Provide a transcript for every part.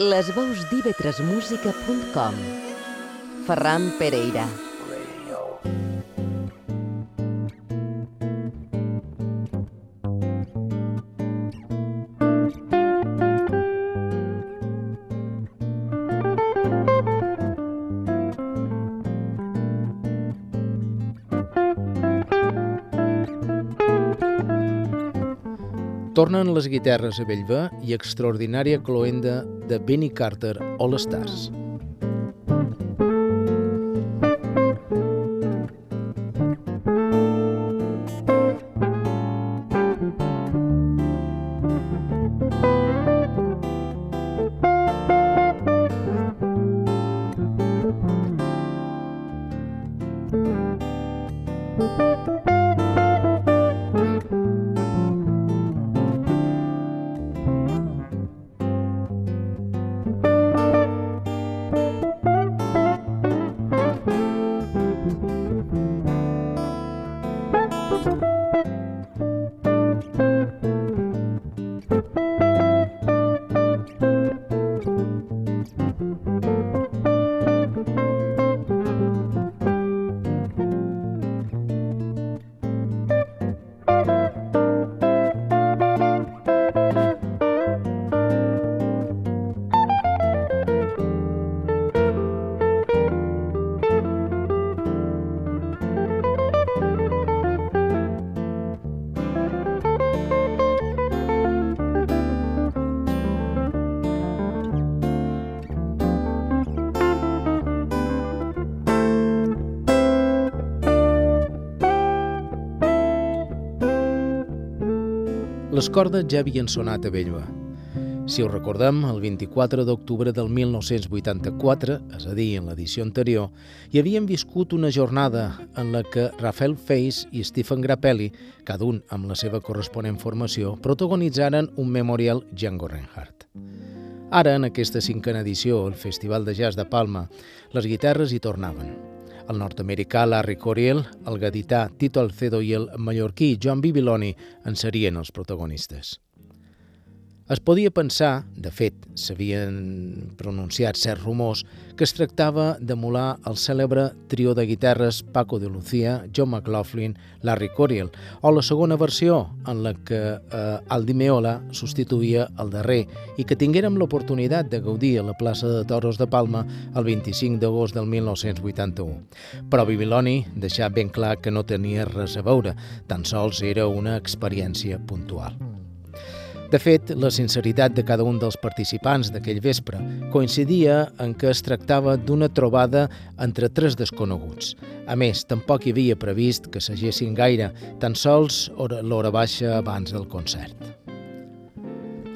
Les veus d'ivetresmusica.com Ferran Pereira. Tornen les guitarres a Bellver i extraordinària cloenda de Benny Carter All Stars. Les cordes ja havien sonat a Bellva. Si ho recordem, el 24 d'octubre del 1984, és a dir, en l'edició anterior, hi havien viscut una jornada en la que Rafael Feis i Stephen Grappelli, cada un amb la seva corresponent formació, protagonitzaren un memorial Django Reinhardt. Ara, en aquesta cinquena edició, el Festival de Jazz de Palma, les guitarres hi tornaven el nord-americà Larry Coriel, el gadità Tito Alcedo i el mallorquí Joan Bibiloni en serien els protagonistes. Es podia pensar, de fet, s'havien pronunciat certs rumors, que es tractava d'emular el cèlebre trio de guitarres Paco de Lucía, John McLaughlin, Larry Coriel, o la segona versió, en la que eh, Aldi Meola substituïa el darrer i que tinguérem l'oportunitat de gaudir a la plaça de Toros de Palma el 25 d'agost del 1981. Però Bibiloni deixà ben clar que no tenia res a veure, tan sols era una experiència puntual. De fet, la sinceritat de cada un dels participants d'aquell vespre coincidia en que es tractava d'una trobada entre tres desconeguts. A més, tampoc hi havia previst que s'agessin gaire, tan sols l'hora baixa abans del concert.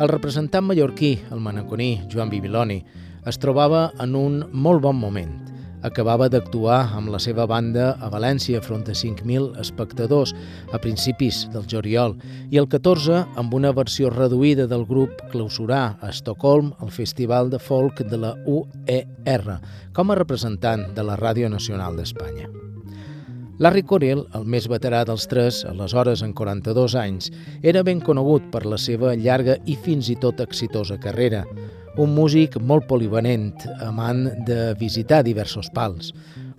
El representant mallorquí, el manaconí Joan Bibiloni, es trobava en un molt bon moment acabava d'actuar amb la seva banda a València front a 5.000 espectadors a principis del juliol i el 14 amb una versió reduïda del grup clausurà a Estocolm al Festival de Folk de la UER com a representant de la Ràdio Nacional d'Espanya. Larry Coriel, el més veterà dels tres, aleshores en 42 anys, era ben conegut per la seva llarga i fins i tot exitosa carrera, un músic molt polivalent, amant de visitar diversos pals.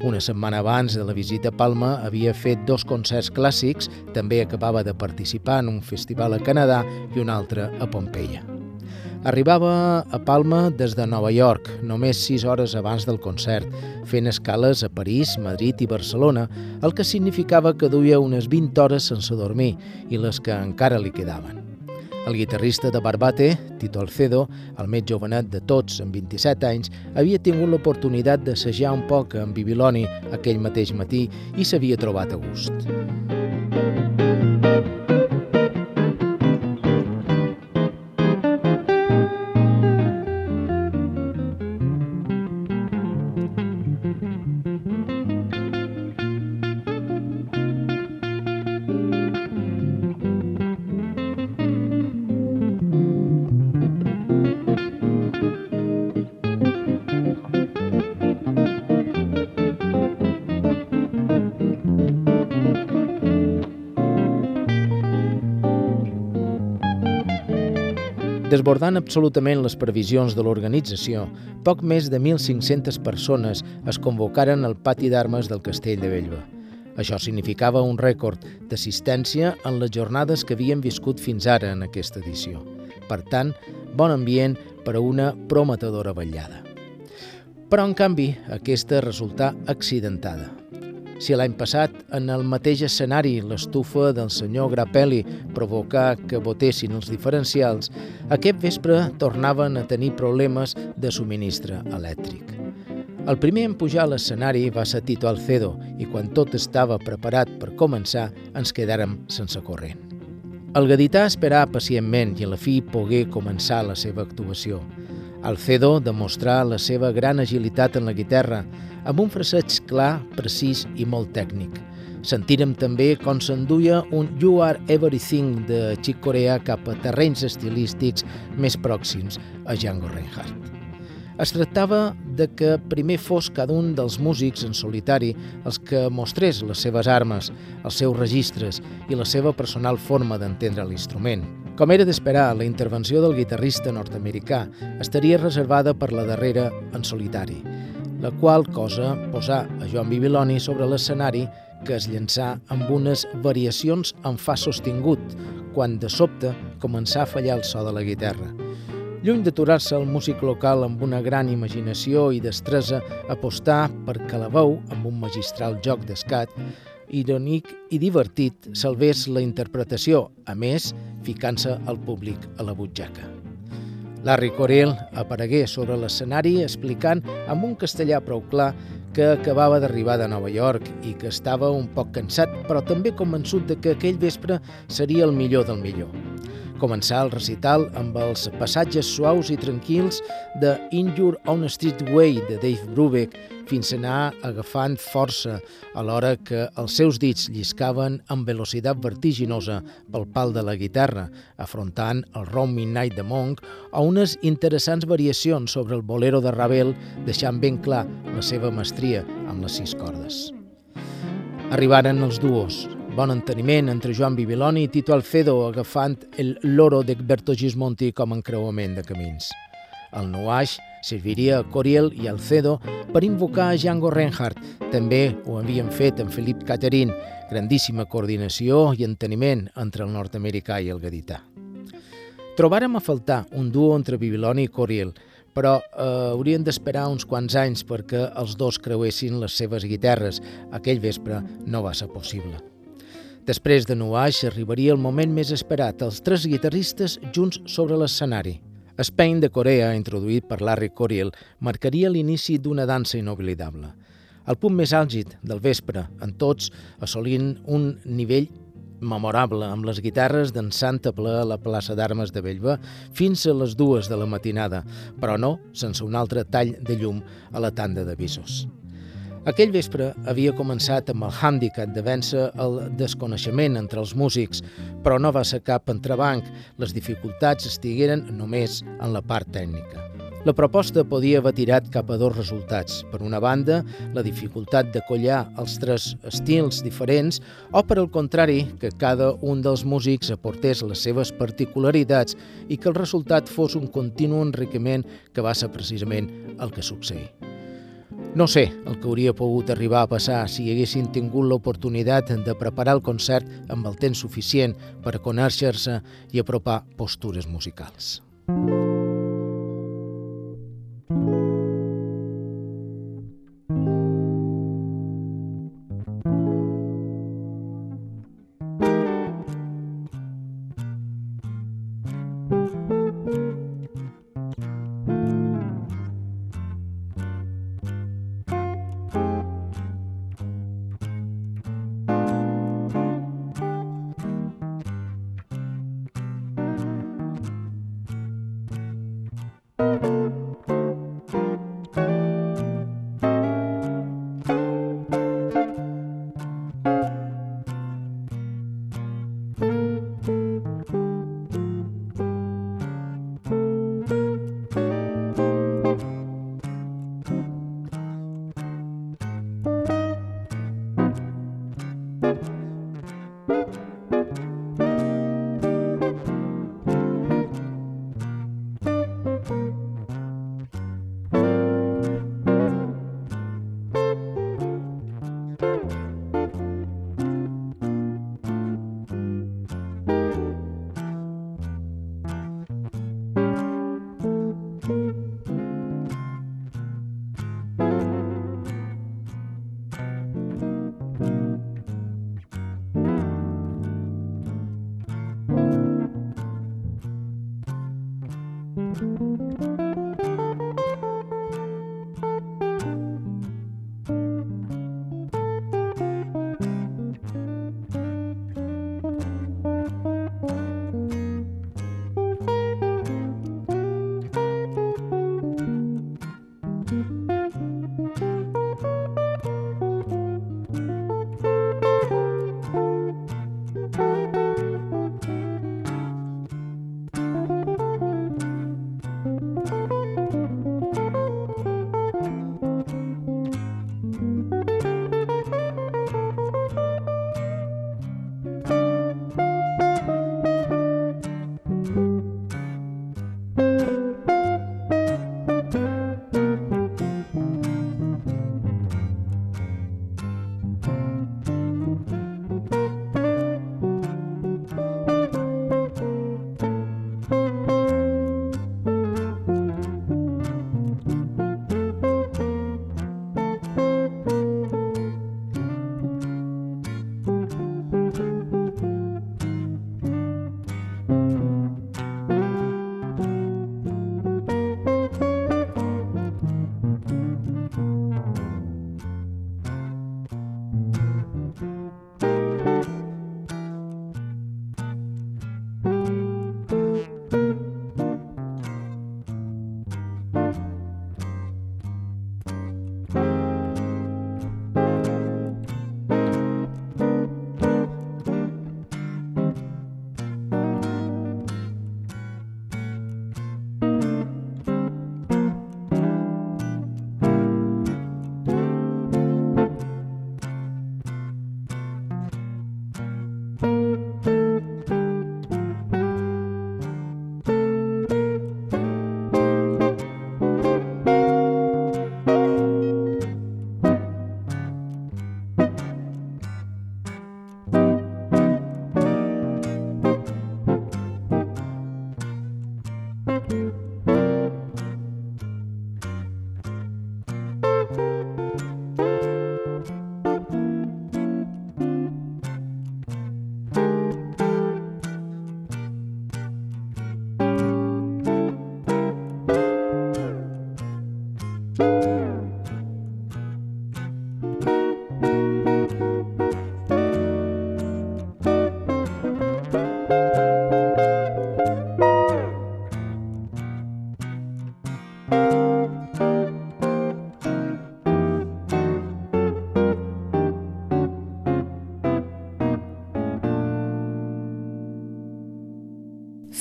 Una setmana abans de la visita a Palma havia fet dos concerts clàssics, també acabava de participar en un festival a Canadà i un altre a Pompeia. Arribava a Palma des de Nova York, només sis hores abans del concert, fent escales a París, Madrid i Barcelona, el que significava que duia unes 20 hores sense dormir i les que encara li quedaven. El guitarrista de Barbate, Tito Alcedo, el més jovenet de tots, amb 27 anys, havia tingut l'oportunitat d'assajar un poc amb Bibiloni aquell mateix matí i s'havia trobat a gust. Desbordant absolutament les previsions de l'organització, poc més de 1.500 persones es convocaren al pati d'armes del castell de Bellva. Això significava un rècord d'assistència en les jornades que havien viscut fins ara en aquesta edició. Per tant, bon ambient per a una prometedora vetllada. Però, en canvi, aquesta resultà accidentada. Si l'any passat, en el mateix escenari, l'estufa del senyor Grappelli provocà que votessin els diferencials, aquest vespre tornaven a tenir problemes de subministre elèctric. El primer en pujar a l'escenari va ser Tito Alcedo i quan tot estava preparat per començar ens quedàrem sense corrent. El gadità esperà pacientment i a la fi pogué començar la seva actuació. Alcedo demostrà la seva gran agilitat en la guitarra, amb un fraseig clar, precís i molt tècnic. Sentirem també com s'enduia un You Are Everything de Chick Corea cap a terrenys estilístics més pròxims a Django Reinhardt. Es tractava de que primer fos cada un dels músics en solitari els que mostrés les seves armes, els seus registres i la seva personal forma d'entendre l'instrument. Com era d'esperar, la intervenció del guitarrista nord-americà estaria reservada per la darrera en solitari, la qual cosa posà a Joan Bibiloni sobre l'escenari que es llançà amb unes variacions en fa sostingut, quan de sobte començà a fallar el so de la guitarra. Lluny d'aturar-se el músic local amb una gran imaginació i destresa, apostar per veu, amb un magistral joc d'escat, irònic i divertit, salvés la interpretació, a més, ficant-se al públic a la butxaca. Larry Corell aparegué sobre l'escenari explicant amb un castellà prou clar que acabava d'arribar de Nova York i que estava un poc cansat, però també convençut de que aquell vespre seria el millor del millor. Començar el recital amb els passatges suaus i tranquils de In Your Own Street Way de Dave Brubeck fins a anar agafant força alhora que els seus dits lliscaven amb velocitat vertiginosa pel pal de la guitarra, afrontant el Round Midnight de Monk o unes interessants variacions sobre el bolero de Ravel, deixant ben clar la seva mestria amb les sis cordes. Arribaren els duos, Bon enteniment entre Joan Bibiloni i Tito Alcedo agafant el loro de Berto Gismonti com a encreuament de camins. El Nuaix serviria a Coriel i Alcedo per invocar a Django Reinhardt. També ho havien fet amb Felip Caterin, grandíssima coordinació i enteniment entre el nord-americà i el gadità. Trobàrem a faltar un duo entre Bibiloni i Coriel, però eh, haurien d'esperar uns quants anys perquè els dos creuessin les seves guitarres. Aquell vespre no va ser possible. Després de Nuaix arribaria el moment més esperat, els tres guitarristes junts sobre l'escenari. Spain de Corea, introduït per Larry Coriel, marcaria l'inici d'una dansa inoblidable. El punt més àlgid del vespre, en tots assolint un nivell memorable, amb les guitarres dansant a ple a la plaça d'Armes de Bellva fins a les dues de la matinada, però no sense un altre tall de llum a la tanda d'avisos. Aquell vespre havia començat amb el hàndicap de vèncer el desconeixement entre els músics, però no va ser cap entrebanc. Les dificultats estigueren només en la part tècnica. La proposta podia haver tirat cap a dos resultats. Per una banda, la dificultat de collar els tres estils diferents o, per al contrari, que cada un dels músics aportés les seves particularitats i que el resultat fos un continu enriquiment que va ser precisament el que succeï. No sé el que hauria pogut arribar a passar si haguessin tingut l'oportunitat de preparar el concert amb el temps suficient per conèixer-se i apropar postures musicals.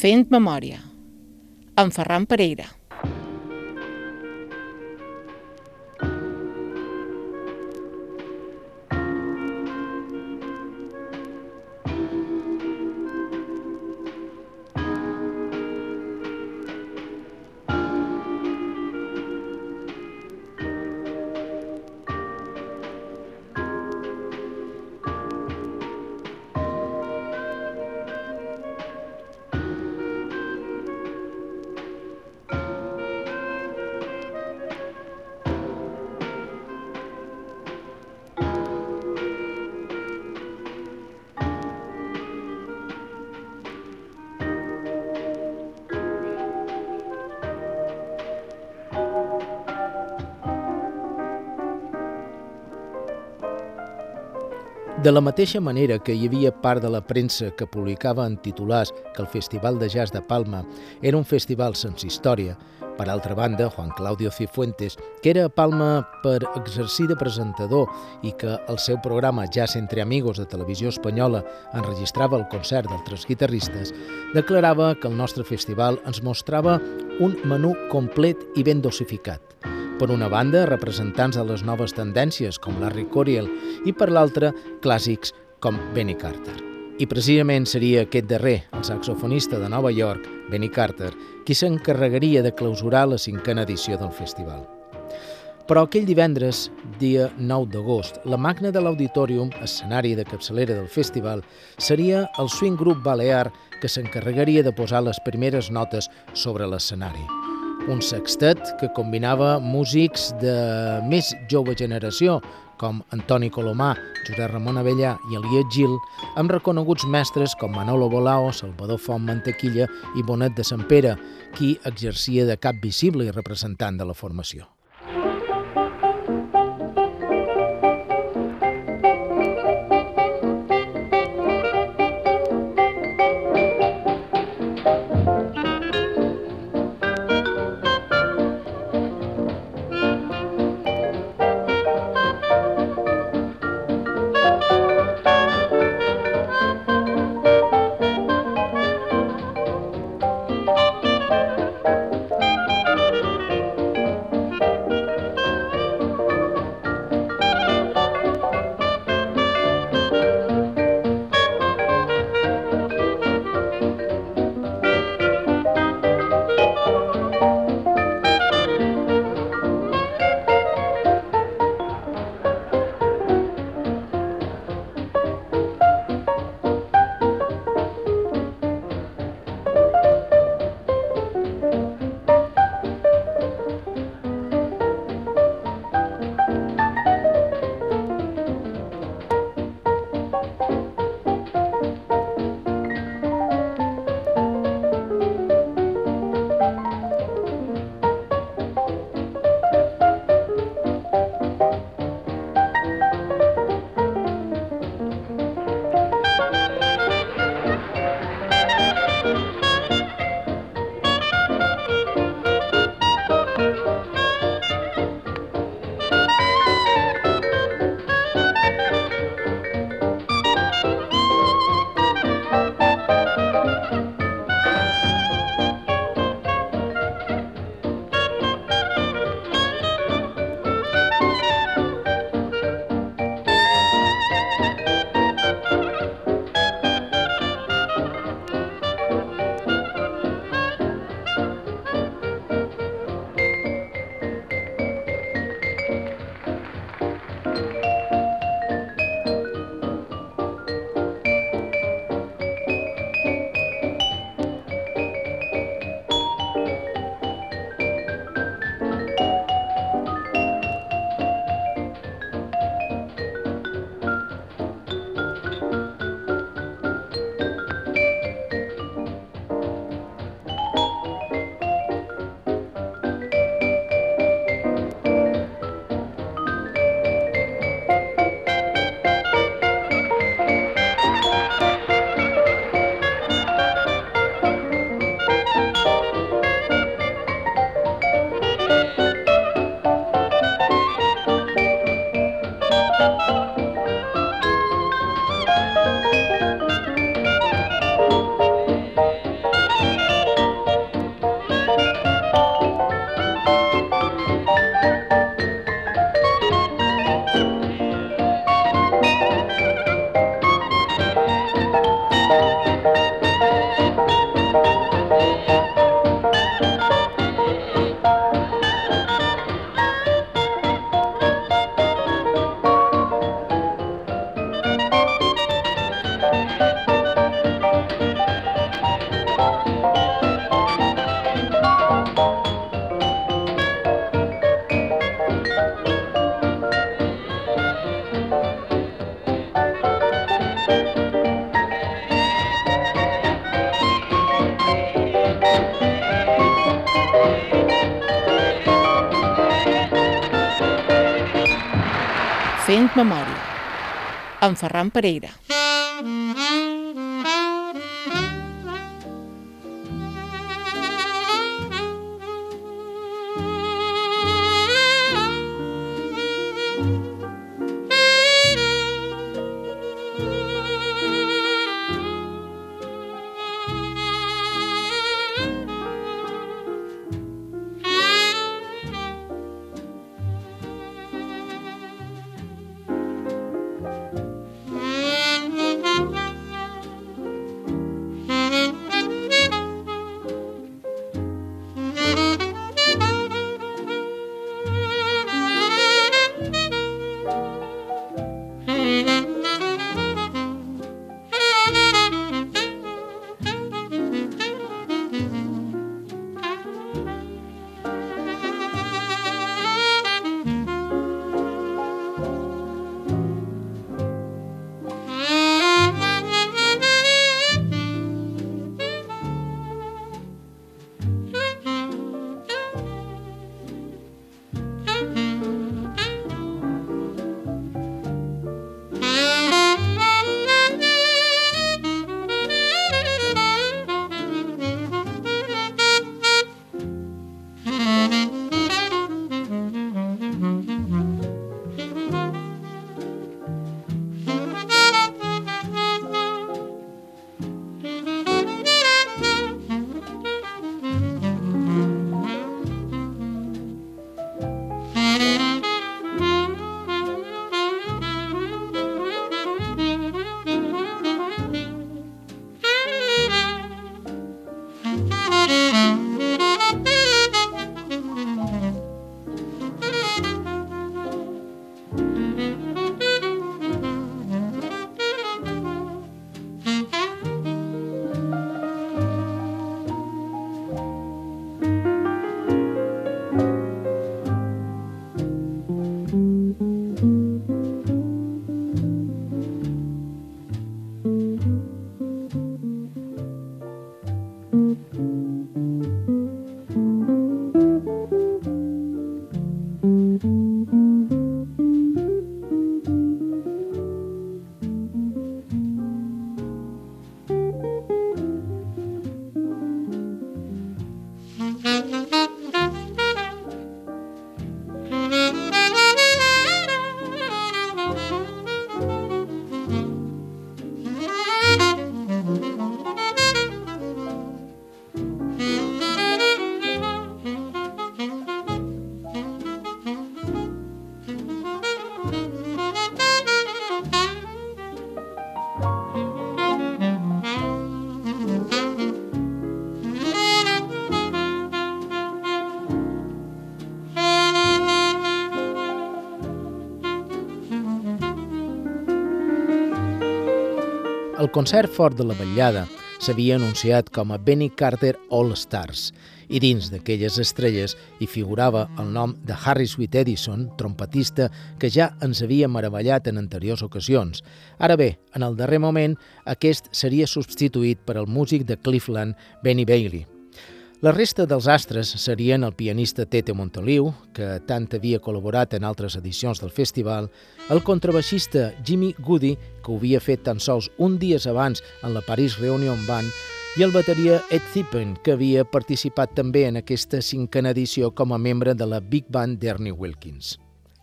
Fent memòria, amb Ferran Pereira. De la mateixa manera que hi havia part de la premsa que publicava en titulars que el Festival de Jazz de Palma era un festival sense història, per altra banda, Juan Claudio Cifuentes, que era a Palma per exercir de presentador i que el seu programa Jazz entre Amigos de Televisió Espanyola enregistrava el concert d'altres guitarristes, declarava que el nostre festival ens mostrava un menú complet i ben dosificat. Per una banda, representants de les noves tendències com Larry Coriel i per l'altra, clàssics com Benny Carter. I precisament seria aquest darrer, el saxofonista de Nova York, Benny Carter, qui s'encarregaria de clausurar la cinquena edició del festival. Però aquell divendres, dia 9 d'agost, la magna de l'Auditorium, escenari de capçalera del festival, seria el Swing Group Balear que s'encarregaria de posar les primeres notes sobre l'escenari. Un sextet que combinava músics de més jove generació, com Antoni Colomà, Josep Ramon Avellà i Eliet Gil, amb reconeguts mestres com Manolo Bolao, Salvador Font Mantequilla i Bonet de Sant Pere, qui exercia de cap visible i representant de la formació. Amb Ferran Pereira. El concert fort de la Vetllada s'havia anunciat com a Benny Carter All Stars i dins d'aquelles estrelles hi figurava el nom de Harry Sweet Edison, trompetista que ja ens havia meravellat en anteriors ocasions. Ara bé, en el darrer moment, aquest seria substituït per el músic de Cleveland, Benny Bailey. La resta dels astres serien el pianista Tete Montoliu, que tant havia col·laborat en altres edicions del festival, el contrabaixista Jimmy Goody, que ho havia fet tan sols un dies abans en la Paris Reunion Band, i el bateria Ed Zippen, que havia participat també en aquesta cinquena edició com a membre de la Big Band d'Ernie Wilkins.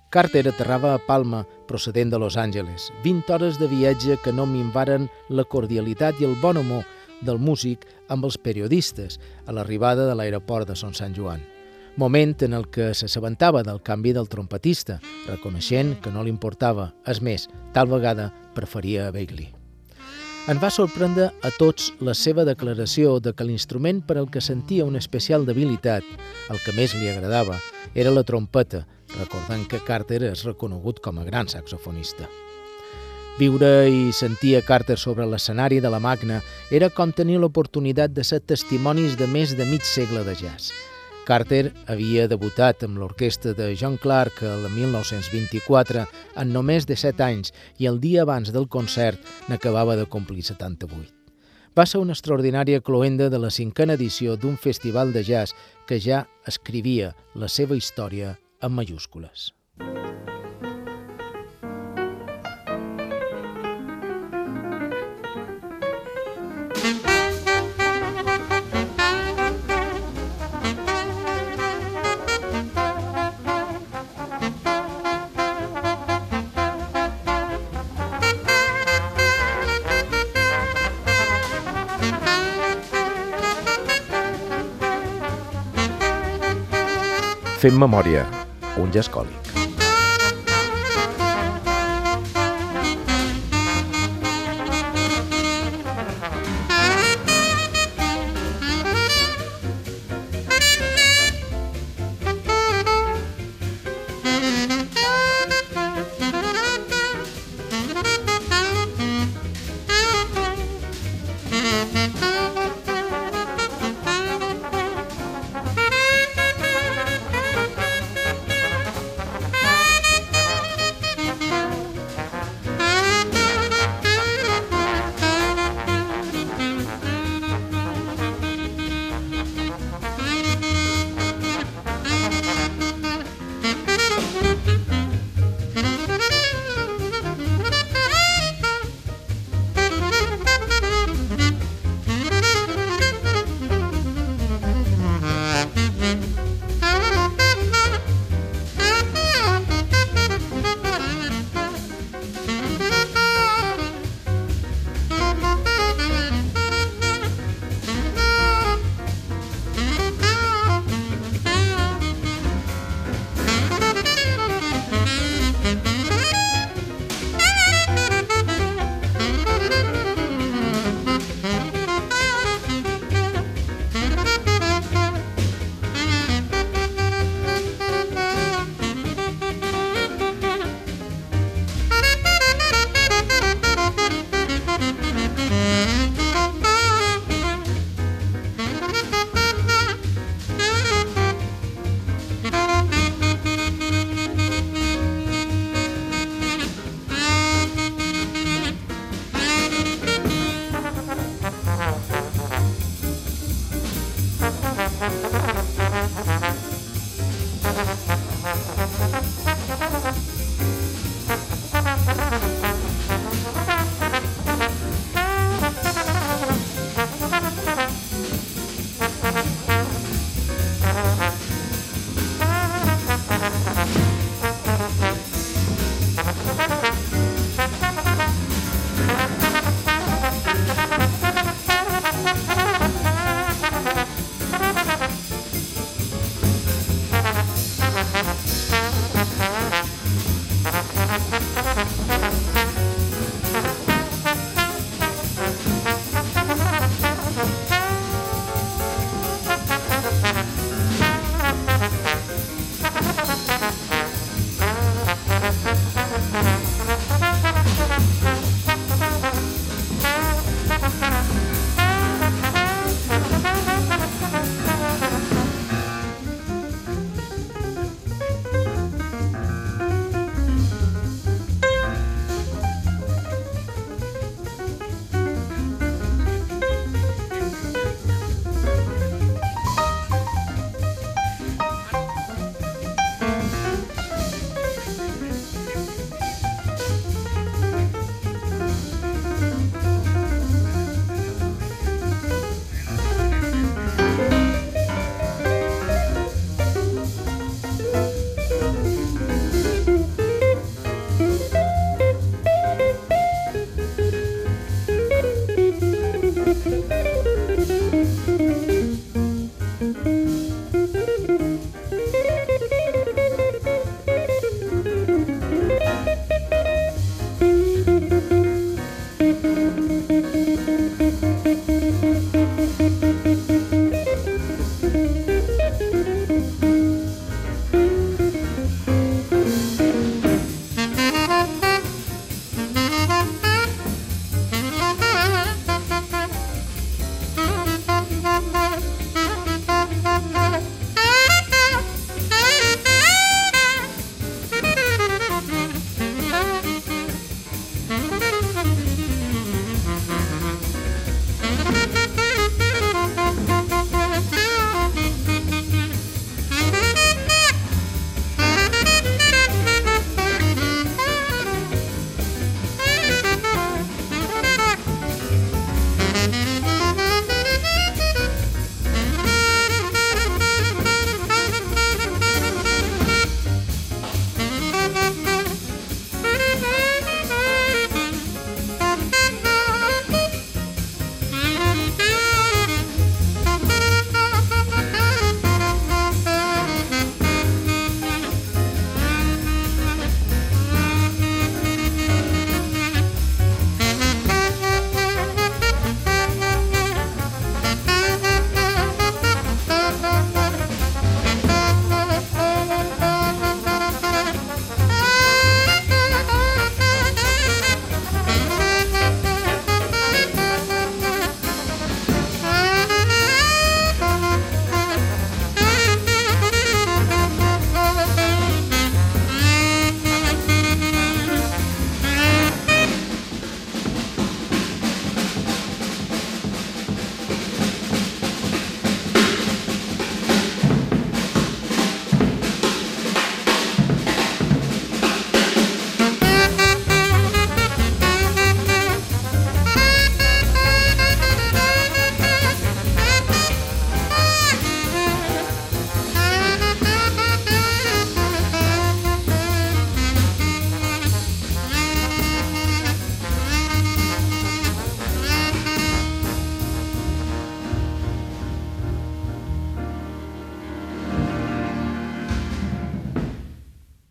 Carter aterrava a Palma, procedent de Los Angeles. 20 hores de viatge que no minvaren la cordialitat i el bon humor del músic amb els periodistes a l'arribada de l'aeroport de Son Sant Joan. Moment en el que s'assabentava del canvi del trompetista, reconeixent que no li importava. És més, tal vegada preferia a Bailey. En va sorprendre a tots la seva declaració de que l'instrument per al que sentia una especial debilitat, el que més li agradava, era la trompeta, recordant que Carter és reconegut com a gran saxofonista. Viure i sentir a Carter sobre l'escenari de la Magna era com tenir l'oportunitat de ser testimonis de més de mig segle de jazz. Carter havia debutat amb l'orquestra de John Clark el 1924 en només de 7 anys i el dia abans del concert n'acabava de complir 78. Va ser una extraordinària cloenda de la cinquena edició d'un festival de jazz que ja escrivia la seva història en majúscules. Fem memòria, un. Thank